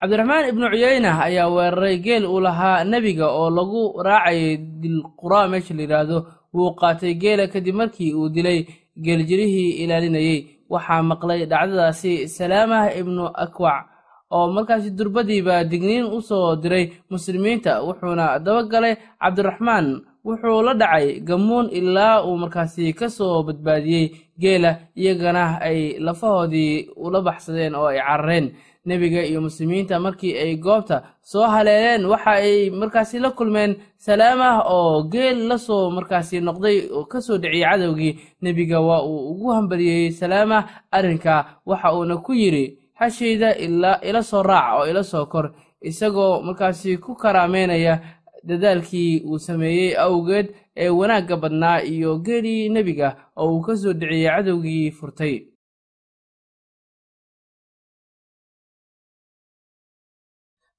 cabdiraxmaan ibnu cuyeyna ayaa weeraray geel uu lahaa nebiga oo lagu raacayay dilquraa meesha la yidhaahdo wuu qaatay geela kadib markii uu dilay geeljirihii ilaalinayey waxaa maqlay dhacdadaasi salaamah ibnu akwac oo markaasi durbadiiba digniin u soo diray muslimiinta wuxuuna dabagalay cabdiraxmaan. Wuxuu la dhacay gammuun ilaa uu markaasi ka soo badbaadiyey geela iyagana ay lafahoodii ula baxsadeen oo ay carareen nebiga iyo muslimiinta markii ay goobta soo haleeleen waxa ay markaasi la kulmeen salaamah oo geel la soo markaasi noqday oo ka soo dhiciyey cadowgii. Nebiga waa uu ugu hambaliyey salaamah arrinka waxa uuna ku yidhi hashayda ila soo raac oo ila soo kor. Isagoo markaasi ku karaameynaya dadaalkii uu sameeyey awgeed ee wanaagga badnaa iyo geelii nebiga oo uu ka soo dhiciyey cadowgii furtay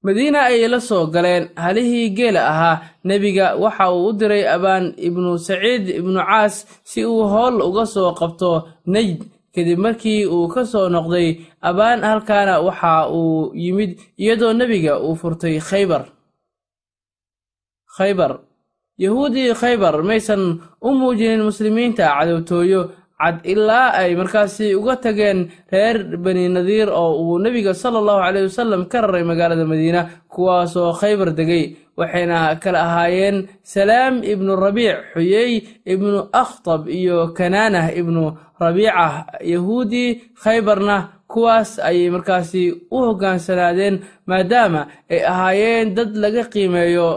madiina ayay la soo galeen halihii geela ahaa nebiga waxa uu u diray abaan ibnu saciid ibnu caas si uu howl uga soo qabto nejd kadib markii uu ka soo noqday abaan halkaana waxa uu yimid iyadoo nebiga uu furtay khaybar. Khaybar. Yahuudii khaybar maysan u muujinin muslimiinta cadowtooyo cad ilaa ay markaasi uga tageen reer bani nadiir oo uu nebiga sala allahu caleyh wasalam ka raray magaalada madiina kuwaasoo khaybar degay waxayna kala ahaayeen salaam ibnu rabiic xuyey ibnu akhtab iyo kanaanah ibnu rabiica yahuudii khaybarna kuwaas ayay markaasi u hoggaansanaadeen maadaama ay ahaayeen dad laga qiimeeyo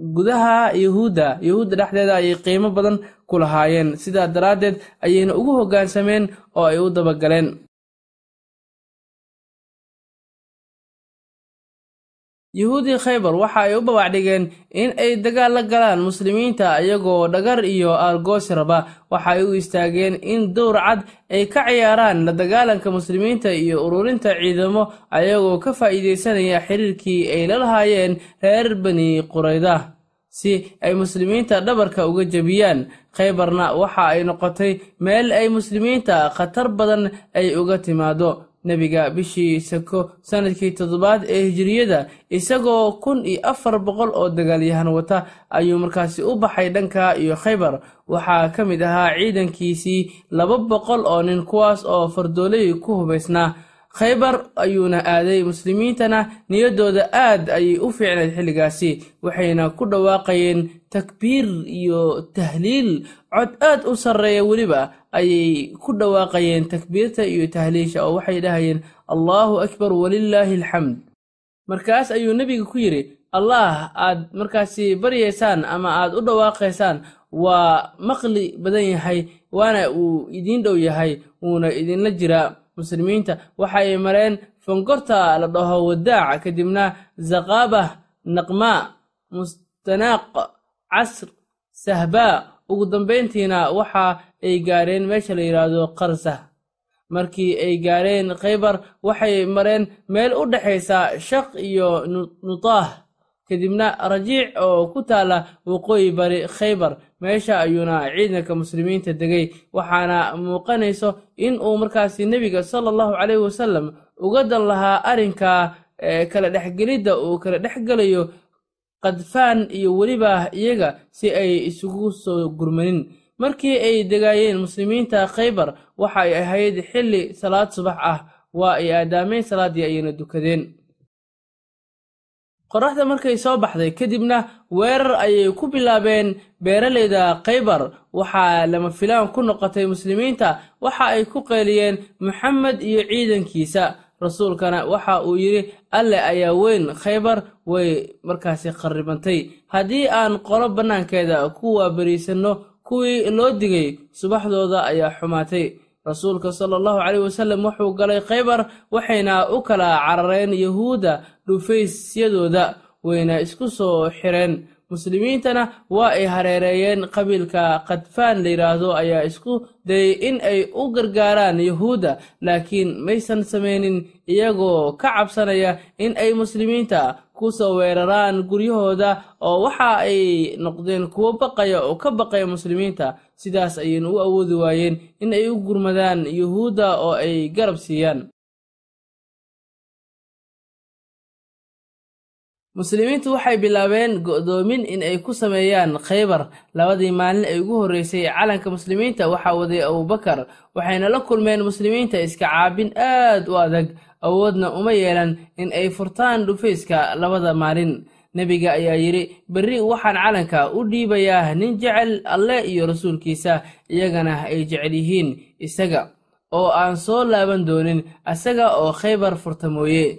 gudaha yahuudda. Yahuudda dhexdeeda ayay qiimo badan ku lahaayeen. Sidaa daraaddeed ayayna ugu hoggaansameen oo ay u dabagaleen. Yahuudii khaybar waxa ay u babacdhigeen in ay dagaal la galaan muslimiinta iyagoo dhagar iyo aargoosi raba. Waxa ay u istaageen in dowr cad ay ka ciyaaraan la dagaalanka muslimiinta iyo ururinta ciidamo ayagoo ka faa'iidaysanaya xiriirkii ay la lahaayeen reer bani qurayda si ay muslimiinta dhabarka uga jebiyaan khaybarna waxa ay noqotay meel ay muslimiinta khatar badan ay uga timaado. Nebiga bishii sako sannadkii toddobaad ee hijiriyada isagoo kun iyo afar boqol oo dagaalyahan wata ayuu markaasi u baxay dhanka iyo khaybar. Waxaa ka mid ahaa ciidankiisii laba boqol oo nin kuwaas oo fardooley ku hubaysnaa khaybar ayuuna aaday muslimiintana niyaddooda aad ayay u fiicnayd xilligaasi waxayna ku dhawaaqayeen takbiir iyo tahliil. Cod aad u sarreeya weliba ayay ku dhawaaqayeen takbiirta iyo tahliisha oo waxay dhahayeen allaahu akbar walilaahi alxamd. Markaas ayuu nebiga ku yidhi allah aad markaasi baryaysaan ama aad u dhawaaqaysaan waa maqli badan yahay waana uu idiin dhow yahay wuuna idinla jiraa muslimiinta waxay mareen fangorta la dhaho wadaac kadibna zaqaabah naqmaa mustanaaq casr sahbaa ugu dambayntiina waxa ay gaareen meesha la yidhaahdo qarsah. Markii ay gaareen khaybar waxay mareen meel u dhexaysa shaq iyo nutaah kadibna rajiic oo ku taala waqooyi bari khaybar. Meesha ayuuna ciidanka muslimiinta degay waxaana muuqanayso in uu markaasi nebiga sala allahu caleyhi wasalam uga dan lahaa arrinka kala dhexgelidda uu kala dhexgelayo qadfaan iyo weliba iyaga si ay isugu soo gurmanin. Markii ay degaayeen muslimiinta khaybar waxa ay ahayd xilli salaad subax ah. Waa ay aadaameen salaaddii ayayna dukadeen qoraxda markay soo baxday kadibna weerar ayay ku bilaabeen beeralayda khaybar. Waxaa lama filaan ku noqotay muslimiinta waxa ay ku qeeliyeen moxamed iyo ciidankiisa. Rasuulkana waxa uu yidhi alle ayaa weyn khaybar way markaasi qarribantay. Haddii aan qolo bannaankeeda ku waabariisanno kuwii loo digay subaxdooda ayaa xumaatay rasuulka sala allahu caleyh wasalam wuxuu galay khaybar waxayna u kala carareen yahuudda dhufaysyadooda wayna isku soo xireen. Muslimiintana waa ay hareereeyeen qabiilka khadfaan la yidhaahdo ayaa isku dayay in ay u gargaaraan yahuudda laakiin maysan samaynin iyagoo ka cabsanaya in ay muslimiinta ku soo weeraraan guryahooda oo waxa ay noqdeen kuwo baqaya oo ka baqaya muslimiinta sidaas ayayna u awoodi waayeen in ay u gurmadaan yahuudda oo ay garab siiyaan. Muslimiintu waxay bilaabeen go'doomin in ay ku sameeyaan khaybar. Labadii maalin ay ugu horreysay calanka muslimiinta waxaa waday abubakar waxayna la kulmeen muslimiinta iska caabin aad u adag awoodna uma yeelan in ay furtaan dhufayska labada maalin nebiga ayaa yidhi berri waxaan calanka u dhiibayaa nin jecel alleh iyo rasuulkiisa iyagana ay jecel yihiin isaga oo aan soo laaban doonin asaga oo khaybar furta mooye.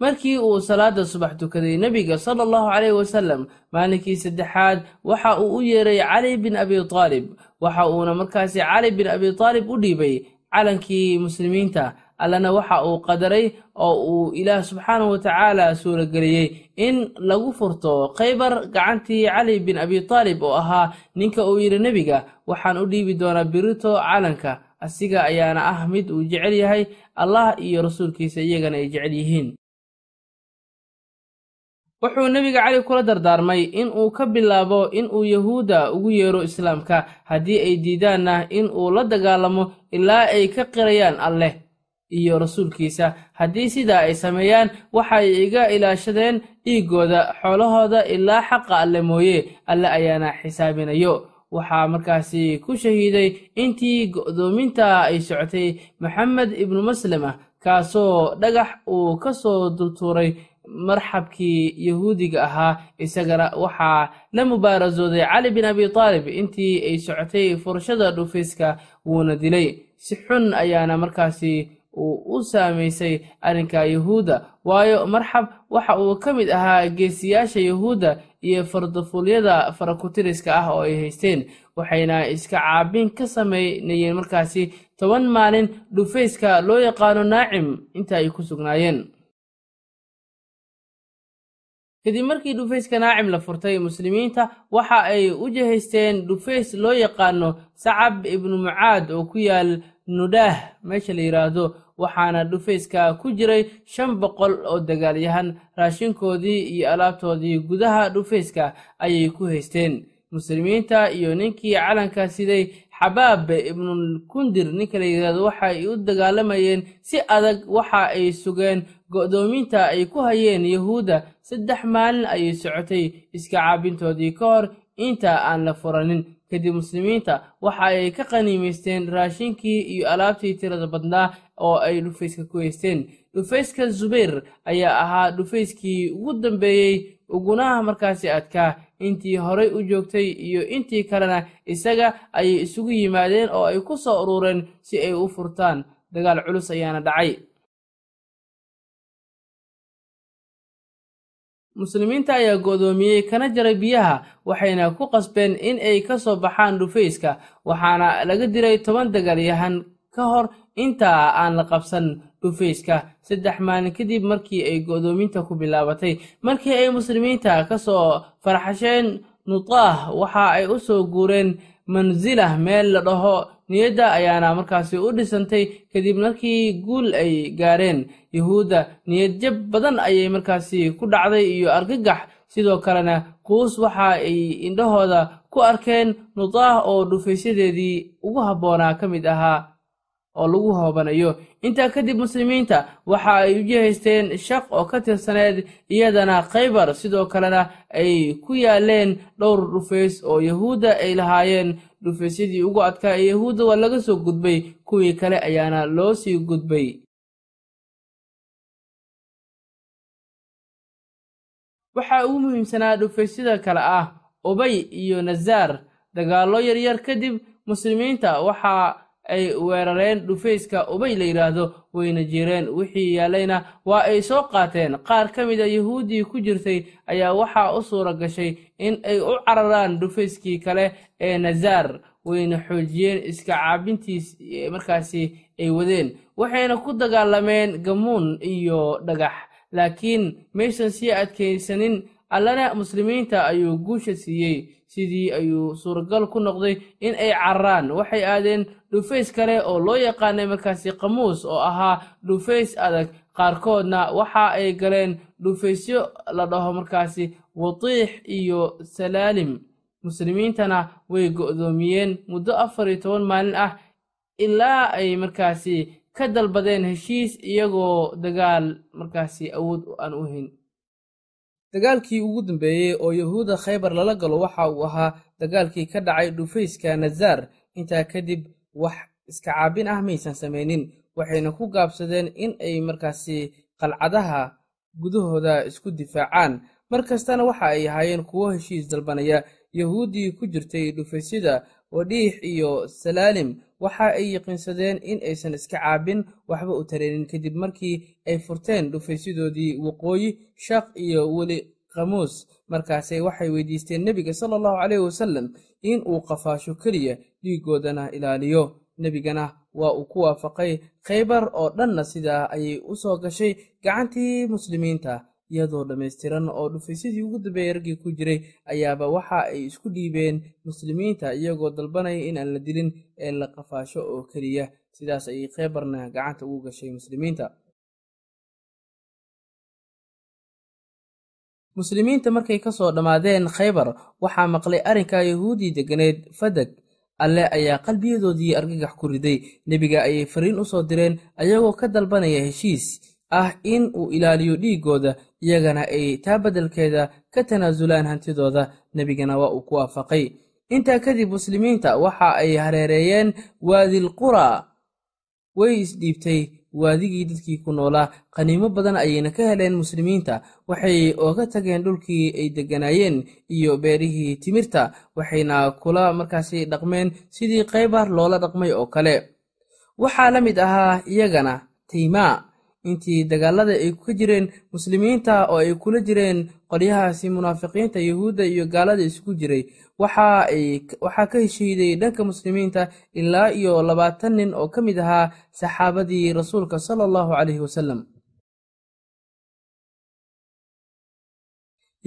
Markii uu salaada subax tukaday nebiga sala allahu caleyh wasalam maalinkii saddexaad waxa uu u yeeray cali bin abi taalib. Waxa uuna markaasi cali bin abi taalib u dhiibay calankii muslimiinta allana waxa uu qadaray oo uu ilaah subxaanahu watacaala suurageliyey in lagu furto khaybar gacantii cali bin abi taalib oo ahaa ninka uu yidhi nebiga waxaan u dhiibi doonaa birito calanka asiga ayaana ah mid uu jecel yahay allah iyo rasuulkiisa iyagana ay jecel yihiin. Wuxuu nebiga cali kula dardaarmay in uu ka bilaabo in uu yahuudda ugu yeero islaamka haddii ay diidaanna in uu la dagaalamo ilaa ay ka qirayaan alleh iyo rasuulkiisa. Haddii sidaa ay sameeyaan waxay iga ilaashadeen dhiiggooda xoolahooda ilaa xaqa alle mooye alle ayaana xisaabinayo. Waxaa markaasi ku shahiiday intii go'doominta ay socotay maxamed ibnu maslama kaasoo dhagax uu ka soo dultuuray marxabkii yahuudiga ahaa. Isagana waxaa la mubaarasooday cali bin abi taalib intii ay socotay furashada dhufayska wuuna dilay. Si xun ayaana markaasi uu u saamaysay arrinka yahuudda waayo marxab waxa uu ka mid ahaa geesiyaasha yahuudda iyo fardafuulyada farakutiriska ah oo ay haysteen waxayna iska caabin ka samaynayeen markaasi toban maalin dhufayska loo yaqaano naacim inta ay ku sugnaayeen. Kadib markii dhufayska naacim la furtay muslimiinta waxa ay u jihaysteen dhufays loo yaqaano sacab ibnu mucaad oo ku yaal nudaah meesha la yidhaahdo waxaana dhufayska ku jiray shan boqol oo dagaalyahan raashinkoodii iyo alaabtoodii gudaha dhufayska ayay ku haysteen. Muslimiinta iyo ninkii calanka siday xabaab ibnulkundir ninka la yidhaahdo waxay u dagaalamayeen si adag waxa ay sugeen. Go'doominta ay ku hayeen yahuudda saddex maalin ayay socotay iska caabintoodii ka hor. Inta aan la furanin kadib muslimiinta waxa ay ka qaniimaysteen raashinkii iyo alaabtii tirada badnaa oo ay dhufayska ku haysteen. Dhufayska zubayr ayaa ahaa dhufayskii ugu dambeeyey ugunaha markaasi adkaa intii horay u joogtay iyo intii kalena isaga ayay isugu yimaadeen oo ay ku soo urureen si ay u furtaan. Dagaal culus ayaana dhacay muslimiinta ayaa go'doomiyey kana jaray biyaha waxayna ku qasbeen in ay ka soo baxaan dhufayska waxaana laga diray toban dagaalyahan ka hor intaa aan la qabsan dhufayska saddex maalin kadib markii ay go'doominta ku bilaabatay markii ay muslimiinta ka soo farxasheen nutaah waxa ay u soo guureen mansilah meel la dhaho. Niyadda ayaana markaasi u dhisantay kadib markii guul ay gaareen. Yahuudda niyadjab badan ayay markaasi ku dhacday iyo argagax. Sidoo kalena quus waxa ay indhahooda ku arkeen nutaah oo dhufaysyadeedii ugu habboonaa ka mid ahaa oo lagu hoobanayo intaa kadib muslimiinta waxa ay u jihaysteen shaq oo ka tirsaneed iyadana khaybar sidoo kalena ay ku yaaleen dhowr dhufays oo yahuudda ay lahaayeen. Dhufaysyadii ugu adkaa ee yahuudda waa laga soo gudbay kuwii kale ayaana loo sii gudbay. Waxaa ugu muhiimsanaa dhufaysyada kale ah ubay iyo nasaar dagaallo yaryar kadib muslimiinta waxa ay weerareen dhufayska ubay la yidhaahdo wayna jireen. Wixii yaallayna waa ay soo qaateen. Qaar ka mid a yahuuddii ku jirtay ayaa waxaa u suura gashay in ay u cararaan dhufayskii kale ee nasaar wayna xoojiyeen iska caabintiis markaasi ay wadeen. Waxayna ku dagaalameen gamuun iyo dhagax. Laakiin maysan sii adkaysanin allana muslimiinta ayuu guusha siiyey sidii ayuu suuragal ku noqday in ay cararaan waxay aadeen dhufays kale oo loo yaqaanay markaasi qamuus oo ahaa dhufays adag. Qaarkoodna waxa ay galeen dhufaysyo la dhaho markaasi watiix iyo salaalim. Muslimiintana way go'doomiyeen muddo afar iyo toban maalin ah ilaa ay markaasi ka dalbadeen heshiis iyagoo dagaal markaasi awood aan u hayn dagaalkii ugu dambeeyey oo yahuudda khaybar lala galo waxa uu ahaa dagaalkii ka dhacay dhufayska nazaar. Intaa kadib wax iska caabin ah maysan samaynin waxayna ku gaabsadeen in ay markaasi qalcadaha gudahooda isku difaacaan. Mar kastana waxa ay ahaayeen kuwo heshiis dalbanaya. Yahuuddii ku jirtay dhufaysyada wadhiix iyo salaalim waxa ay yaqiinsadeen in aysan iska caabin waxba u tareenin kadib markii ay furteen dhufaysyadoodii waqooyi shaq iyo weli khamuus. Markaase waxay weydiisteen nebiga sala allahu caleyhi wasalam in uu qafaasho keliya dhiigoodana ilaaliyo. Nebigana waa uu ku waafaqay khaybar oo dhanna sidaa ayay u soo gashay gacantii muslimiinta iyadoo dhammaystiran oo dhufaysyadii ugu dambeeyey raggii ku jiray ayaaba waxa ay isku dhiibeen muslimiinta iyagoo dalbanaya in aan la dilin ee la qafaasho oo keliya. Sidaas ayay khaybarna gacanta ugu gashay muslimiinta. Muslimiinta markay ka soo dhammaadeen khaybar waxaa maqlay arrinka yahuudii deganeed fadag alle ayaa qalbiyadoodii argagax ku riday. Nebiga ayay fariin u soo direen ayagoo ka dalbanaya heshiis ah in uu ilaaliyo dhiiggooda iyagana ay taa beddelkeeda ka tanaasulaan hantidooda. Nebigana waa uu ku waafaqay. Intaa kadib muslimiinta waxa ay hareereeyeen waadilqura way isdhiibtay waadigii dadkii ku noolaa qaniimo badan ayayna ka heleen muslimiinta. Waxay ooga tageen dhulkii ay degganaayeen iyo beerihii timirta. Waxayna kula markaasi dhaqmeen sidii khaybar loola dhaqmay oo kale. Waxaa la mid ahaa iyagana taymaa intii dagaalada ay ka jireen muslimiinta oo ay kula jireen qolyahaasi munaafiqiinta yuhuudda iyo gaalada isugu jiray. Waxaa ka heshiiday dhanka muslimiinta ilaa iyo labaatan nin oo ka mid ahaa saxaabadii rasuulka sala allahu caleyhi wasalam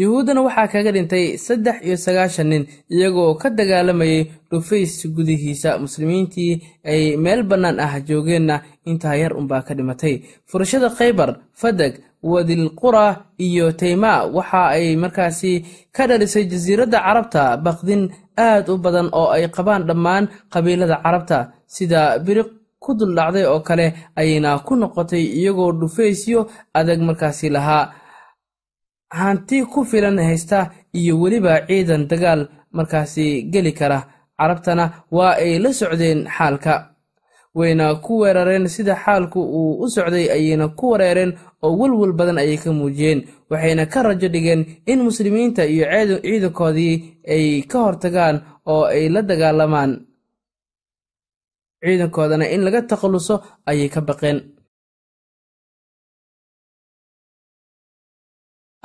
yuhuuddana waxaa kaga dhintay saddex iyo sagaashan nin iyagoo ka dagaalamayay dhufays gudihiisa. Muslimiintii ay meel bannaan ah joogeenna intaa yar unbaa ka dhimatay. Furashada khaybar fadag wadilqura iyo taymaa waxa ay markaasi ka dhalisay jasiiradda carabta baqdin aad u badan oo ay qabaan dhammaan qabiilada carabta. Sida biriq ku duldhacday oo kale ayayna ku noqotay iyagoo dhufaysyo adag markaasi lahaa hanti ku filan haysta iyo weliba ciidan dagaal markaasi geli kara. Carabtana waa ay la socdeen xaalka. Wayna ku weerareen sida xaalku uu u socday ayayna ku wareereen oo welwel badan ayay ka muujiyeen. Waxayna ka rajo dhigeen in muslimiinta iyo ciidankoodii ay ka hortagaan oo ay la dagaalamaan. Ciidankoodana in laga takhalluso ayay ka baqeen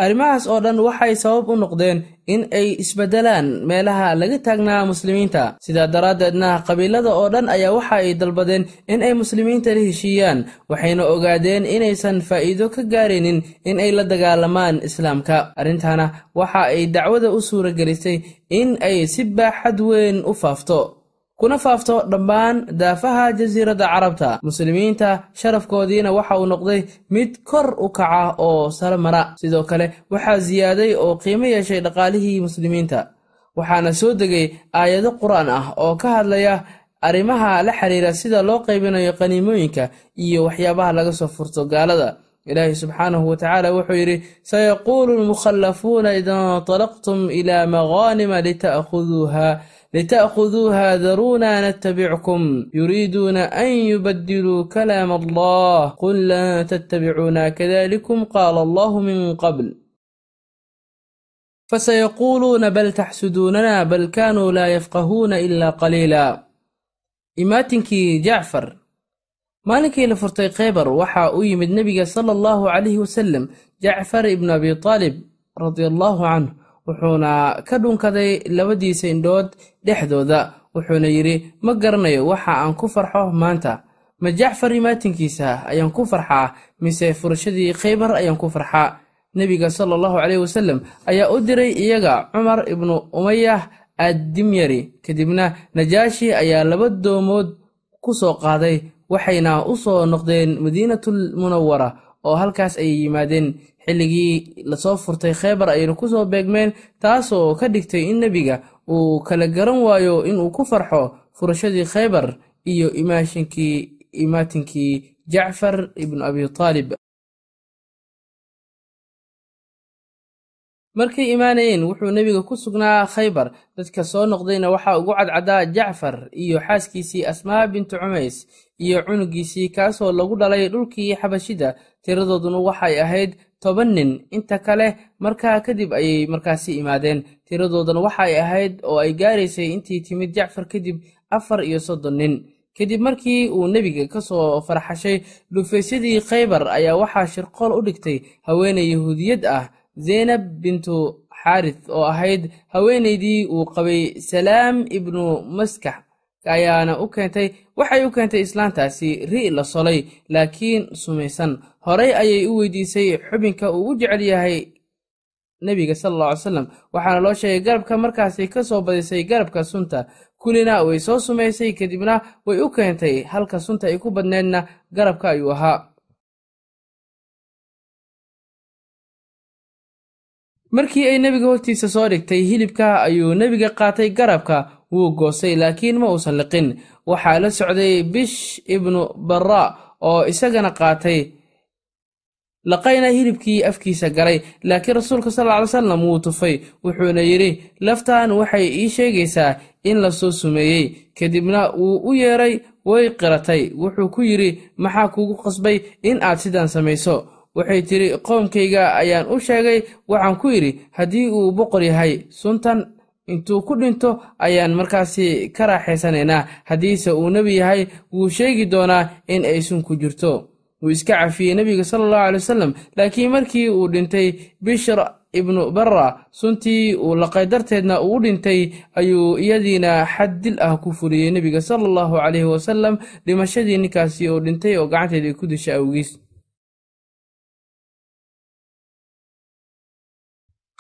arrimahaas oo dhan waxay sabab u noqdeen in ay isbeddelaan meelaha laga taagnaa muslimiinta. Sidaa daraaddeedna qabiilada oo dhan ayaa waxa ay dalbadeen in ay muslimiinta la heshiiyaan waxayna ogaadeen inaysan faa'iido ka gaaraynin in ay la dagaalamaan islaamka. Arrintana waxa ay dacwada u suura gelisay in ay si baaxad weyn u faafto kuna faafto dhammaan daafaha jasiiradda carabta. Muslimiinta sharafkoodiina waxa uu noqday mid kor u kaca oo sare mara. Sidoo kale waxaa siyaaday oo qiimo yeeshay dhaqaalihii muslimiinta. Waxaana soo degay aayado qur'aan ah oo ka hadlaya arrimaha la xiriira sida loo qaybinayo qaniimooyinka iyo waxyaabaha laga soo furto gaalada. Ilaahi subxaanahu watacaala wuxuu yidhi sayaquulu lmukhallafuuna ida inطalaqtum ilaa maqaanima lita'khuduuha lita'khuduuha daruuna natabickum yuriiduuna an yubadiluu kalaam allah qul lan tattabicuuna kadalikum qaala allahu min qabl fasayaquuluuna bal taxsuduunana bal kaanuu laa yafqahuuna ila qaliila imaatinkii jacfar maalinkii la furtay khaybar waxaa u yimid nebiga sala allahu calayhi wasalam jacfar ibnu abi taalib radia allaahu canhu wuxuuna ka dhunkaday labadiisa indhood dhexdooda wuxuuna yidhi ma garanayo waxa aan ku farxo maanta. Ma jacfar imaatinkiisa ayaan ku farxaa mise furashadii khaybar ayaan ku farxaa nebiga sala allahu caleyhi wasalam ayaa u diray iyaga cumar ibnu umayah addimyari. Kadibna najaashi ayaa laba doomood ku soo qaaday waxayna u soo noqdeen madiinatul munawara oo halkaas ayay yimaadeen. Xilligii la soo furtay kheybar ayayna ku soo beegmeen taasoo ka dhigtay in nebiga uu kala garan waayo inuu ku farxo furashadii kheybar iyo imaatinkii jacfar ibnu abi taalib markay imaanayeen wuxuu nebiga ku sugnaa khaybar. Dadka soo noqdayna waxaa ugu cadcadaa jacfar iyo xaaskiisii asmaa bintu cumays iyo cunugiisii kaasoo lagu dhalay dhulkii xabashida. Tiradooduna waxay ahayd toban nin. Inta kale markaa kadib ayay markaasi imaadeen. Tiradoodana waxay ahayd oo ay gaaraysay intii timid jacfar kadib afar iyo soddon nin. Kadib markii uu nebiga ka soo farxashay dhufaysyadii khaybar ayaa waxaa shirqool u dhigtay haweeney yahuudiyad ah zeynab bintu xaarith oo ahayd haweenaydii uu qabay salaam ibnu maskax ayaana u keentay waxay u keentay islaantaasi ri' la solay laakiin sumaysan. Horay ayay u weydiisay xubinka uu u jecel yahay nebiga sala alla ly waxaana loo sheegay garabka markaasi ka soo badisay garabka sunta. Kulina way soo sumaysay kadibna way u keentay halka sunta ay ku badneedna garabka ayuu ahaa markii ay nebiga hortiisa soo dhigtay hilibka ayuu nebiga qaatay garabka. Wuu goostay laakiin ma uusan liqin. Waxaa la socday bish ibnu barra oo isagana qaatay. Laqayna hilibkii afkiisa galay laakiin rasuulka sal ly salam wuu tufay. Wuxuuna yidhi laftan waxay ii sheegaysaa in la soo sumeeyey. Kadibna wuu u yeeray way qiratay. Wuxuu ku yidhi maxaa kugu qasbay in aad sidan samayso waxay tidhi qoomkayga ayaan u sheegay waxaan ku yidhi haddii uu boqor yahay suntan intuu ku dhinto ayaan markaasi ka raaxaysanaynaa. Haddiise uu nebi yahay wuu sheegi doonaa in ay sun ku jirto. Wuu iska cafiyey nebiga sala allahu alay wasalam laakiin markii uu dhintay bishr ibnu barra suntii uu laqay darteedna uu dhintay ayuu iyadiina xad dil ah ku fuliyey nebiga sala allahu calayhi wasalam dhimashadii ninkaasi oo dhintay oo gacanteedii ku disha awgiis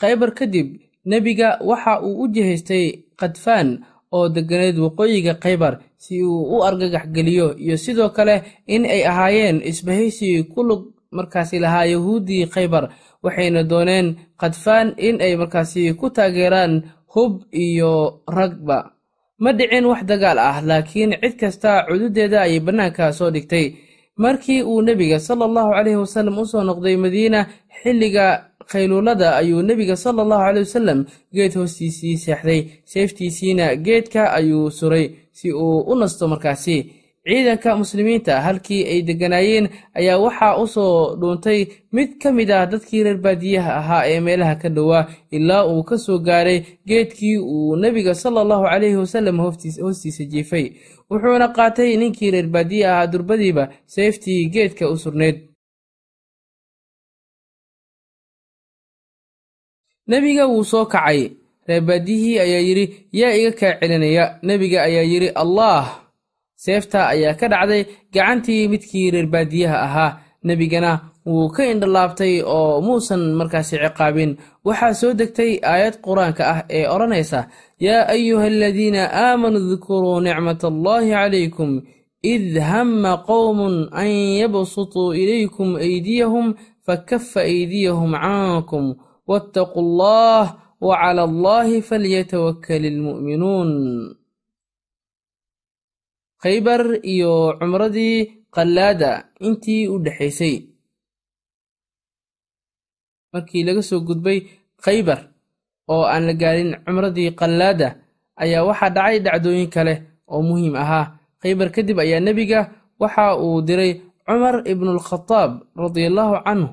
khaybar kadib nebiga waxa uu u jihaystay khadfaan oo deganeed waqooyiga khaybar si uu u argagax geliyo iyo sidoo kale in ay ahaayeen isbahaysi ku lug markaasi lahaa yahuuddii khaybar waxayna dooneen khadfaan in ay markaasi ku taageeraan hub iyo ragba. Ma dhicin wax dagaal ah laakiin cid kasta cududeeda ayay bannaanka soo dhigtay. Markii uu nebiga sala allahu caleyhi wasallam u soo noqday madiina xilliga khayluulada ayuu nebiga sala allahu caley wasalam geed hoostiisii seexday. Seeftiisiina geedka ayuu suray si uu u nasto markaasi. Ciidanka muslimiinta halkii ay degganaayeen ayaa waxaa u soo dhuuntay mid ka mid ah dadkii reer baadiyaha ahaa ee meelaha ka dhowaa ilaa uu ka soo gaaray geedkii uu nebiga sala allahu caleyhi wasalam hoostiisa jiifay. Wuxuuna qaatay ninkii reer baadiye ahaa durbadiiba seeftii geedka u surnayd nebiga wuu soo kacay. Reerbaadiyihii ayaa yidhi yaa iga kaa celinaya? Nebiga ayaa yidhi allaah. Seefta ayaa ka dhacday. Gacantii midkii reerbaadiyaha ahaa nebigana wuu ka indhalaabtay oo muusan markaasi ciqaabin. Waxaa soo degtay aayad qur'aanka ah ee odhanaysa yaa ayuha aladiina aamanuu dkuruu nicmat allahi calaykum. Id hamma qowmun an yabsutuu ilaykum aydiyahum fakafa aydiyahum cankum waataquu allah wacala allahi falyatawakkal ilmu'minuun khaybar iyo cumradii qallaada intii u dhexaysay markii laga soo gudbay khaybar oo aan la gaarin cumradii qallaada ayaa waxaa dhacay dhacdooyin kale oo muhiim ahaa. khaybar kadib ayaa nebiga waxa uu diray cumar ibnualkhadaab radiallaahu canhu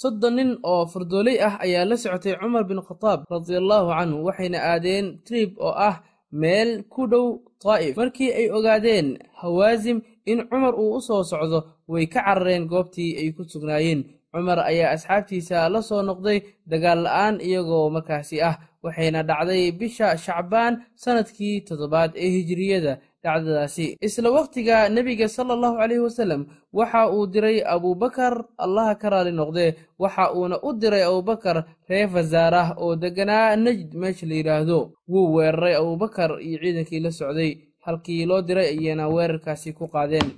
soddon nin oo fardooley ah ayaa la socotay cumar bin khadaab radiallaahu canhu waxayna aadeen trib oo ah meel ku dhow daa'if markii ay ogaadeen hawaasim in cumar uu u soo socdo way ka carareen goobtii ay ku sugnaayeen. Cumar ayaa asxaabtiisa la soo noqday dagaal la'aan iyagoo markaasi ah waxayna dhacday bisha shacbaan sannadkii toddobaad ee hijiriyada dhacdadaasi. Isla wakhtiga nebiga sala allahu caleyhi wasalam waxa uu diray abuubakar allaha ka raali noqdee waxa uuna u diray abubakar reer fasaarah oo degganaa najd meesha la yidhaahdo wuu weeraray abuubakar iyo ciidankii la socday halkii loo diray ayayna weerarkaasi ku qaadeen.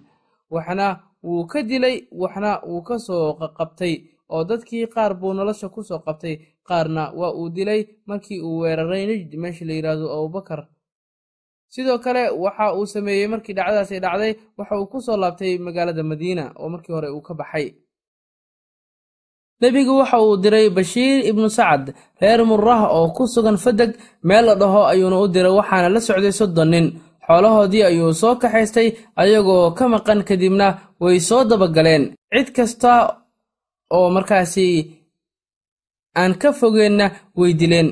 Waxna wuu ka dilay waxna wuu ka soo qaqabtay oo dadkii qaar buu nolosha ku soo qabtay. Qaarna waa uu dilay markii uu weeraray najd meesha la yidhaahdo abubakar sidoo kale waxa uu sameeyey markii dhacdadaasi dhacday waxa uu ku soo laabtay magaalada madiina oo markii hore uu ka baxay. Nebigu waxa uu diray bashiir ibnu sacad reer murrah oo ku sugan fadeg meel la dhaho ayuuna u diray waxaana la socday soddon nin. Xoolahoodii ayuu soo kaxaystay ayagoo ka maqan kadibna way soo dabagaleen. Cid kasta oo markaasi aan ka fogeenna way dileen.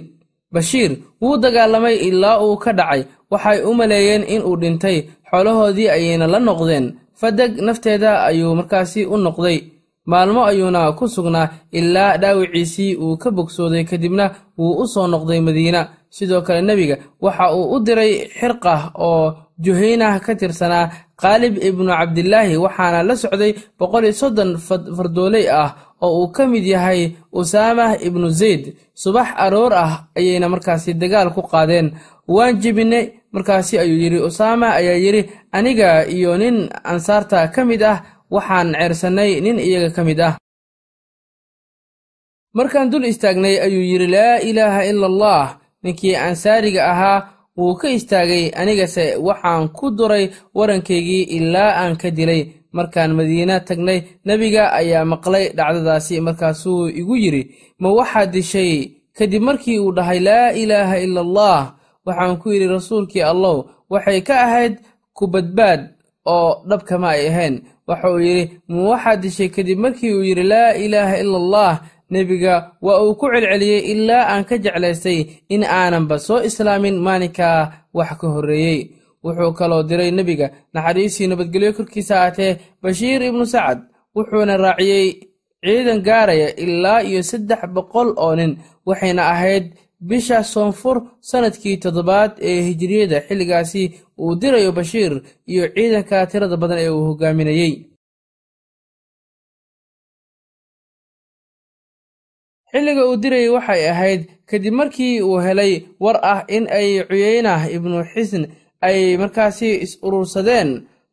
Bashiir wuu dagaalamay ilaa uu ka dhacay waxay u maleeyeen in uu dhintay. Xoolahoodii ayayna la noqdeen. Fadeg nafteeda ayuu markaasi u noqday. Maalmo ayuuna ku sugnaa ilaa dhaawiciisii uu ka bogsooday kadibna wuu u soo noqday madiina. Sidoo kale nebiga waxa uu u diray xirqah oo juhaynah ka tirsanaa qaalib ibnu cabdilaahi waxaana la socday boqol iyo soddon fardooley ah oo uu ka mid yahay usaamah ibnu zayd. Subax aroor ah ayayna markaasi dagaal ku qaadeen. Waan jebinay markaasi ayuu yidhi usaama ayaa yidhi aniga iyo nin ansaarta ka mid ah waxaan ceersannay nin iyaga ka mid ah. Markaan dul istaagnay ayuu yidhi laa ilaaha ila allah ninkii ansaariga ahaa wuu ka istaagay anigase waxaan ku duray warankaygii ilaa aan ka dilay. Markaan madiina tagnay nebiga ayaa maqlay dhacdadaasi markaasuu igu yidhi ma waxaad dishay? Kadib markii uu dhahay laa ilaaha ila allah waxaan ku yidhi rasuulkii allow waxay ka ahayd ku badbaad oo dhabkama ay ahayn. Waxa uu yidhi ma waxaad dishay kadib markii uu yidhi laa ilaaha ila allah nebiga waa uu ku celceliyey ilaa aan ka jeclaystay in aananba soo islaamin maalinkaa wax ka horreeyey wuxuu kaloo diray nebiga naxariisii nabadgelyo korkiisa aatee bashiir ibnu sacad wuxuuna raaciyey ciidan gaaraya ilaa iyo saddex boqol oo nin waxayna ahayd bisha soonfur sannadkii toddobaad ee hijiriyada xilligaasi uu dirayo bashiir iyo ciidanka tirada badan ee uu hogaaminayey xilliga uu dirayay waxay ahayd kadib markii uu helay war ah in ay cuyeynah ibnu xisn ay markaasi is urursadeen.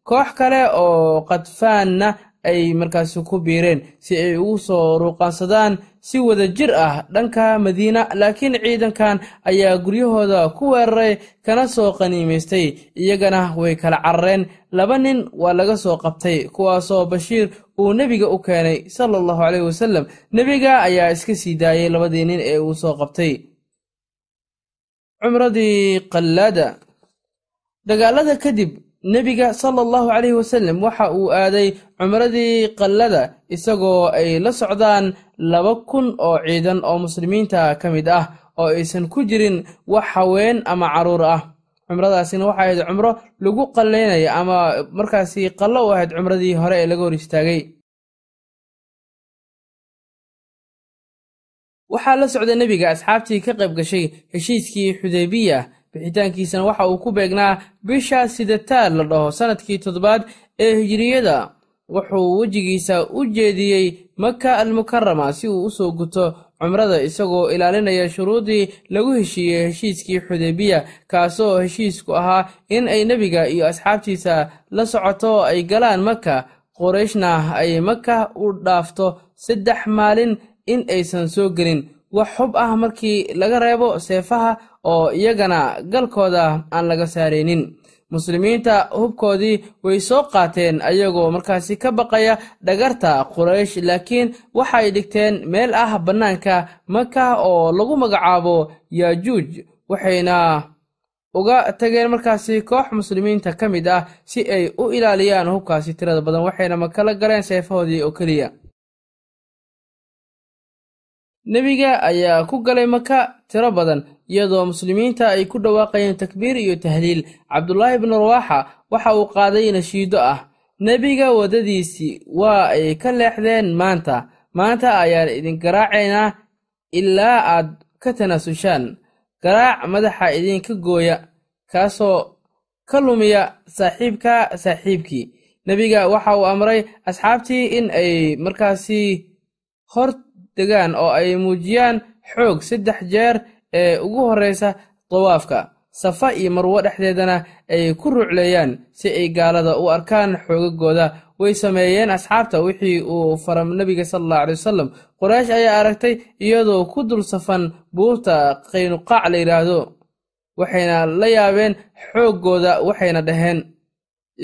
Koox kale oo qadfaanna ay markaasi ku biireen si ay ugu soo ruuqaansadaan si wada jir ah dhanka madiina laakiin ciidankan ayaa guryahooda ku weeraray kana soo qaniimaystay. Iyagana way kala carareen. Laba nin waa laga soo qabtay kuwaasoo bashiir uu nebiga u keenay sala allahu caleyh wasalam nebiga ayaa iska sii daayay labadii nin ee uu soo qabtay. Cumradii qallaada. Dagaalada kadib nebiga sala allahu caleyhi wasallam waxa uu aaday cumradii qallada isagoo ay la socdaan laba kun oo ciidan oo muslimiinta ka mid ah oo aysan ku jirin wax haween ama carruur ah. Cumradaasina waxay ahayd cumro lagu qallaynaya ama markaasi qallo u ahayd cumradii hore ee laga hor istaagay. Waxaa la socda nebiga asxaabtii ka qayb gashay heshiiskii xudaybiya bixitaankiisana waxa uu ku beegnaa bisha sidataal la dhaho sannadkii toddobaad ee hijiriyada wuxuu wejigiisa u jeediyey maka almukarama si uu u soo guto cumrada isagoo ilaalinaya shuruudii lagu heshiiyey heshiiskii xudaybiya kaasoo heshiisku ahaa in ay nebiga iyo asxaabtiisa la socoto ay galaan maka qorayshna ay maka u dhaafto saddex maalin in aysan soo gelin wax xub ah markii laga reebo seefaha oo iyagana galkooda aan laga saaraynin muslimiinta hubkoodii way soo qaateen ayagoo markaasi ka baqaya dhagarta quraysh laakiin waxay dhigteen meel ah bannaanka maka oo lagu magacaabo yaajuuj waxayna uga tageen markaasi koox muslimiinta ka mid ah si ay u ilaaliyaan hubkaasi tirada badan waxayna makala galeen seefahoodii oo keliya nebiga ayaa ku galay maka tiro badan iyadoo muslimiinta ay ku dhawaaqayeen takbiir iyo tahliil. Cabdulaahi bnu rawaaxa waxa uu qaaday nashiido ah. Nebiga waddadiisii waa ay ka leexdeen maanta. Maanta ayaan idin garaacaynaa ilaa aad ka tanaasushaan. Garaac madaxa idinka gooya kaasoo ka lumiya saaxiibka saaxiibkii. Nebiga waxa uu amray asxaabtii in ay markaasi hor degaan oo ay muujiyaan xoog saddex jeer ee ugu horreysa dawaafka. Safa iyo marwo dhexdeedana ay ku rucleeyaan si ay gaalada u arkaan xoogagooda. Way sameeyeen asxaabta wixii uu fara nebiga sala allahu alay wasalam qoraysh ayaa aragtay iyadoo ku dul safan buurta qaynuqaac la yidhaahdo waxayna la yaabeen xooggooda waxayna dhaheen.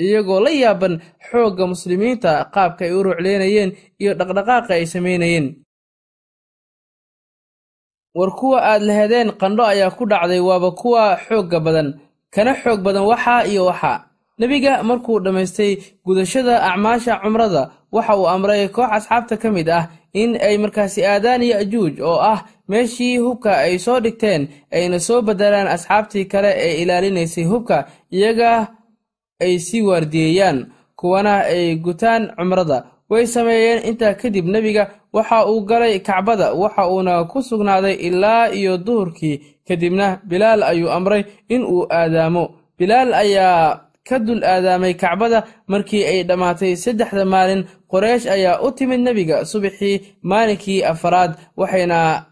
Iyagoo la yaaban xoogga muslimiinta qaabka ay u rucleynayeen iyo dhaqdhaqaaqa ay samaynayeen war kuwa aad lahedeen qandho ayaa ku dhacday waaba kuwa xoogga badan kana xoog badan waxaa iyo waxaa nebiga markuu dhammaystay gudashada acmaasha cumrada waxa uu amray koox asxaabta ka mid ah in ay markaasi aadaan ya'juuj oo ah meeshii hubka ay soo dhigteen ayna soo beddelaan asxaabtii kale ee ilaalinaysay hubka iyaga ay sii waardiyeeyaan kuwana ay gutaan cumrada way sameeyeen. Intaa kadib nebiga waxa uu galay kacbada waxa uuna ku sugnaaday ilaa iyo duhurkii. Kadibna bilaal ayuu amray in uu aadaamo. Bilaal ayaa ka dul aadaamay kacbada markii ay dhammaatay saddexda maalin. Qoreysh ayaa u timid nebiga subaxii maalinkii afaraad waxayna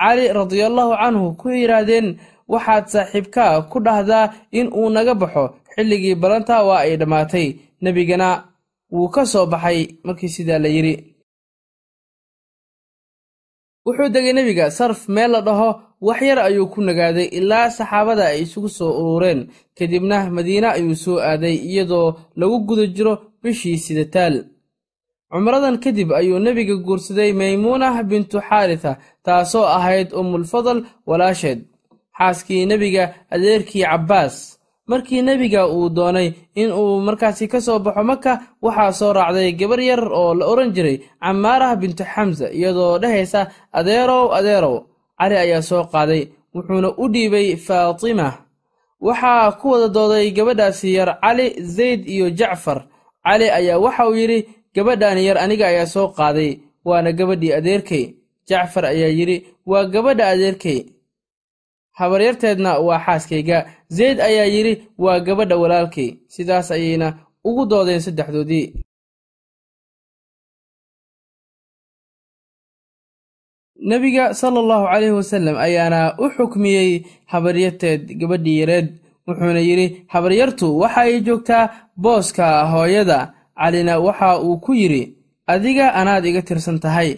cali radiallahu canhu ku yidhaahdeen waxaad saaxiibkaa ku dhahdaa in uu naga baxo. Xilligii balanta waa ay dhammaatay nebigana wuu ka soo baxay markii sidaa la yidhi. Wuxuu degay nebiga sarf meel la dhaho wax yar ayuu ku nagaaday ilaa saxaabada ay isugu soo urureen. Kadibna madiine ayuu soo aaday iyadoo lagu guda jiro bishii sidataal. Cumradan kadib ayuu nebiga guursaday maymuunah bintu xaaritha taasoo ahayd umulfadal walaasheed. Xaaskii nebiga adeerkii cabbaas markii nebiga uu doonay in uu markaasi ka soo baxo maka waxaa soo raacday gabar yar oo la odhan jiray camaarah bintu xamsa iyadoo dhehaysa adeerow adeerow. Cali ayaa soo qaaday wuxuuna u dhiibay faatima. Waxaa ku wada dooday gabadhaasi yar cali zayd iyo jacfar. Cali ayaa waxa uu yidhi gabadhan yar aniga ayaa soo qaaday waana gabadhii adeerkay. Jacfar ayaa yidhi waa gabadha adeerkay habaryarteedna waa xaaskayga. Zayd ayaa yidhi waa gabadha walaalkay. Sidaas ayayna ugu doodeen saddexdoodii. Nebiga sala allahu wasallam ayaana u xukmiyey habaryarteed gabadhii yareed. Wuxuuna yidhi habaryartu waxa ay joogtaa booska hooyada. Calina waxa uu ku yidhi adiga anaad iga tirsan tahay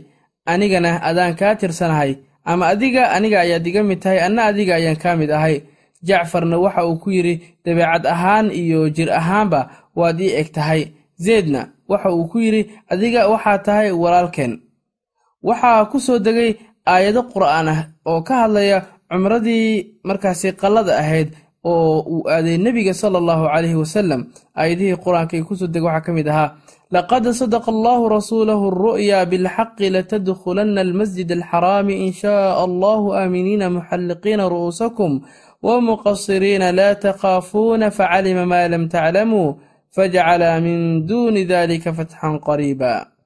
anigana adaan kaa tirsanahay ama adiga aniga ayaad iga mid tahay anna adiga ayaan kaa mid ahay. Jacfarna waxa uu ku yidhi dabeecad ahaan iyo jir ahaanba waad ii eg tahay. Zeydna waxa uu ku yidhi adiga waxaa tahay walaalkeen. Waxaa ku soo degay aayado qur'aan ah oo ka hadlaya cumradii markaasi qallada ahayd oo uu aaday nebiga sala allahu calayhi wasalam aayadihii qur'aanka ay ku soo degay waxaa ka mid ahaa laqad sadaqa allahu rasuulahu alru'ya bilxaqi latadkhulanna almasjid alxaraami in shaaa allahu aaminiina muxalliqiina ru'uusakum wamuqasiriina laa takhaafuuna facalima maa lam taclamuu fajcala min duuni dalika fatxan qariiba